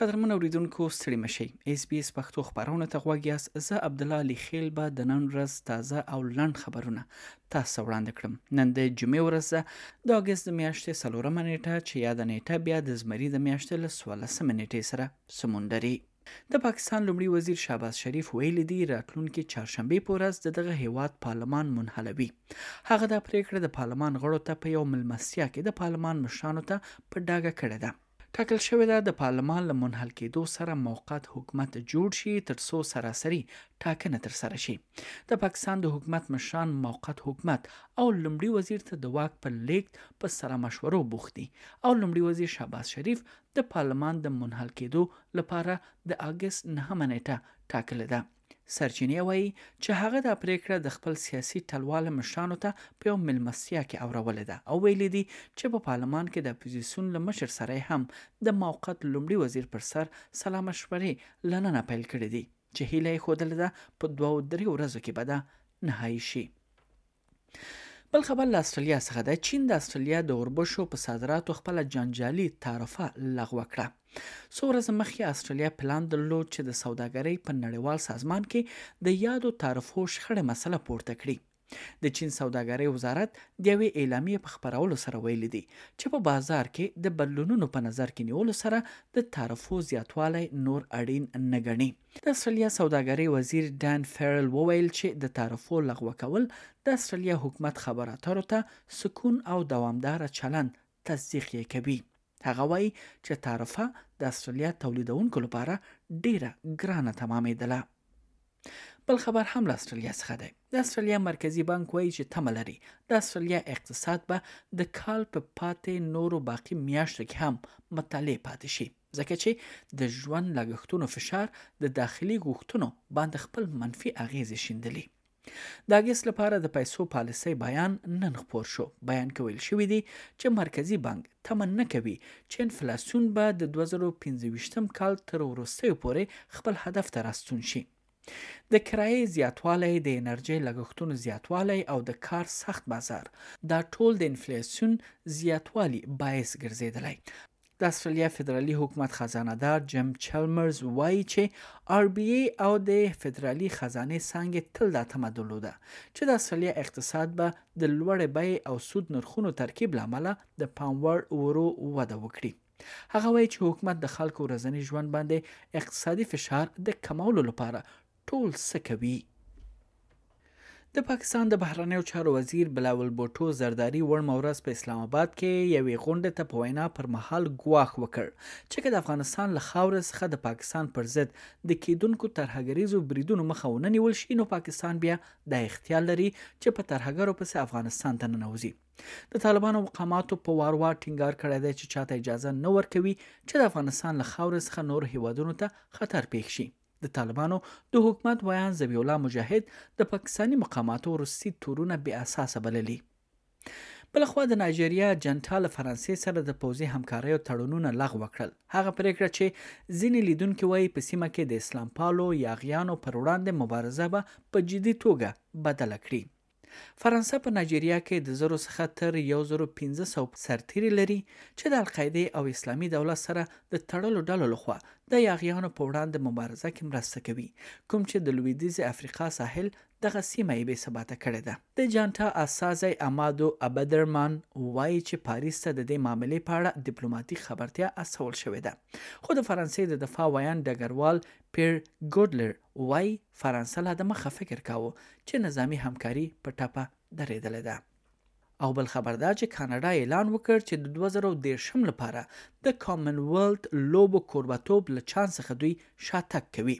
قدرمن اوریدونکو ستړي مشئ اس بي اس پښتو خبرونه ته غوږ یاست زه عبدالله علي خیل به د نن ورځ تازه او لنډ خبرونه تاسو وړاندې کړم نن د جمعې ورځ ده د اګست د میاشتې څلورمه نیټه چې یاده نیټه بیا د زمري د میاشتې له څوارلسمې نیټې سره سمون لري د پاکستان لومړي وزیر شهباز شریف ویلي دي راتلونکي چهارشنبې په ورځ د دغه هیواد پارلمان منحلوي هغه دا پریکړه د پارلمان غړو ته په یو ملمستیا کې د پارلمان مشرانو ته په ډاګه کړې ده ټاکل شوې ده د پارلمان له منحل کېدو سره موقت حکومت جوړ شي تر څو سراسري ټاکنه تر سره شي د پاکستان د حکومت مشران موقت حکومت او لومړي وزیر ته د واک پر لیږد په سلا مشورو بوخت دي او لومړي وزیر شهباز شریف د پارلمان د منحل کېدو لپاره د اګست نهمه نیټه ټاکلې ده سرچینې وایي چې هغه دا پریکړه د خپل سیاسي ټلواله مشرانو ته په یو ملمستیا کې اورولې ده او ویلي دي چې په پارلمان کې د اپوزیسیون له مشر سره هم د موقت لومړي وزیر پر سر سلا مشورې له ننه پیل کړې دي چې هیله یې ښودلې ده په دوو درې ورځو کې به دا نهایي شي. بل خبر له استرالیا څخه ده چین د استرالیا د اوربشو په صادراتو خپل جنجالي تعرفه لغوه کړه څو ورځې مخکې استرالیا پلان درلود چې د سوداګرۍ په نړیوال سازمان کې د یادو تعرفو شخړې مسله پورته کړي د چین سوداګرۍ وزارت د یوې اعلامیې په خبرولو سره ویلي دي چې په بازار کې د بدلونونو په نظر کې نیولو سره د تعرفو زیاتوالی نور اړین نه ګڼي د اسټرالیا سوداګرۍ وزیر ډان فیرل وویل چې د تعرفو لغوه کول د اسټرالیا حکومت خبرو اترو ته سکون او دوامدار چلند تصدیق یې کوي. هغه وایي چې تعرفه د اسټرالیا تولیدونکو لپاره ډیره ګرانه تمامېدله. بل خبر هم له استرالیا څخه دی د استرالیا مرکزی بانک وایي چې تمه لري د استرالیا اقتصاد به د کال په پاتې نورو باقی میاشتو کې هم مطالع پاتې شي ځکه چې د ژوند لګښتونو فشار د داخلي غوښتنو باندې خپل منفي اغیزې شیندلي د اګست لپاره د پیسو پالیسۍ بیان نن خپور شو بیان کې ویل شوي دي چې مرکزی بانک تمه نه کوي چې انفلاسیون به د 2025 کال تر وروستیو پورې خپل هدف ته راستون شي د کرایې زیاتوالی، د انرژۍ لګښتونو زیاتوالی او د کار سخت بازار دا ټول د انفلاسیون زیاتوالي باعث ګرځېدلی. د استرالیا فدرالي حکومت خزانه دار جم چلمرز وایي چې آر بي ای او د فدرالي خزانې څانګې تل دا تمه درلوده چې د استرالیا اقتصاد به د لوړې بیې او سود نرخونو ترکیب له امله د پام وړ ورو وده وکړي. هغه وایي چې حکومت د خلکو ورځني ژوند باندې اقتصادي فشار د کمولو لپاره ټول څه کوي د پاکستان د بهرنیو چارو وزیر بلاول بوټو زرداری وړمه ورځ په اسلام آباد کې یوې غونډې ته په وینا پر مهال ګواښ وکړ چې که د افغانستان له خاورې څخه د پاکستان پر ضد د کیدونکو ترهګریزو بریدونو مخه ونه نیول شي نو پاکستان بیا دا اختیار لري چې په ترهګرو پسې افغانستان ته ننوځي د طالبانو مقاماتو په وار وار ټینګار کړی دی چې چاته اجازه نه ورکوي چې د افغانستان له خاورې څخه نور هیوادونو ته خطر پیښ شي د طالبانو د حکومت ویان زبی الله مجاهد د پاکستاني مقاماتو وروستي تورونه بې اساسه بللي بلخوا د نایجریا جنټا له فرانسې سره د پوځي همکاریو تړونونه لغوه کړل هغه پریکړه چې ځینې لیدونکي وایي په سیمه کې د اسلام پالو یاغیانو پر وړاندې مبارزه به په جدي توګه بدله کړي فرانسه په ناجیریا کې د زرو څخه تر یو زرو پنځه سوه سرتیري لري چې د القاعدې او اسلامي دولت سره د تړلو ډلو لخوا د یاغیانو په وړاندې مبارزه کې مرسته کوي کوم چې د لویدیځې افریقا ساحل دغه سیمه یې بې ثباته کړې ده. د جانټا استازی امادو ابدرمان وایي چې پاریس ته د دې معاملې په اړه دیپلوماتیک خبرتیا استول شوې ده خو د فرانسې د دفاع ویاند ډګروال پیر ګوډلر وایي، فرانسه لا دمخه فکر کاوه چې نظامي همکاري په ټپه درېدلې ده. او بل خبر دا چې کاناډا اعلان وکړ چې د دوه زره او دېرشم لپاره د کامن ویلت لوبو کوربه توب له چانس څخه دوی شاتګ کوي.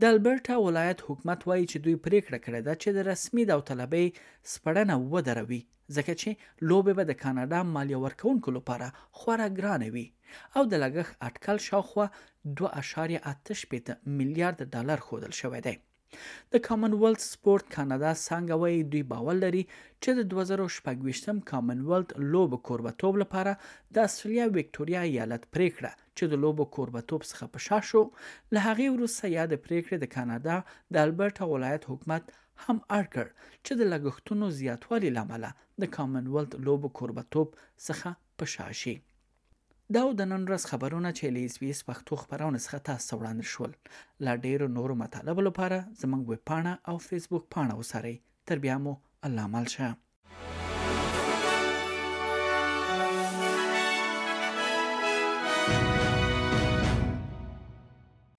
د البرټا ولایت حکومت وايي چې دوی پرېکړه کړې ده چې د رسمي داوطلبۍ سپړنه ودروي ځکه چې لوبې به د کاناډا مالیه ورکوونکو لپاره خورا ګرانه وي او د لګښت اټکل شاوخوا دوه اعشاریه اته شپېته میلیارد ډالر ښودل شوی دی. د کامن ویلت سپورت کاناډا څانګه وایي دوی باور لري چې د دوه زره او شپږ ویشت م کامن ویلت لوبو کوربه توب لپاره د استرالیا ویکټوریا ایالت پرېکړه چې د لوبو کوربه توب څخه په شا شو له هغې وروسته یادې پرېکړې د کاناډا د البرټا ولایت حکومت هم اړ کړ چې د لګښتونو زیاتوالي له امله د کامن ویلت لوبو کوربه توب څخه په شا شي. دا و د نن ورځ خبرونه چې له ایس بي ایس پښتو خپرونې څخه تاسو ته وړاندې شول. لا ډېرو نورو مطالبو لپاره زموږ ویب پاڼه او فیسبوک پاڼه وڅارئ. تر بیا مو الله مل شه.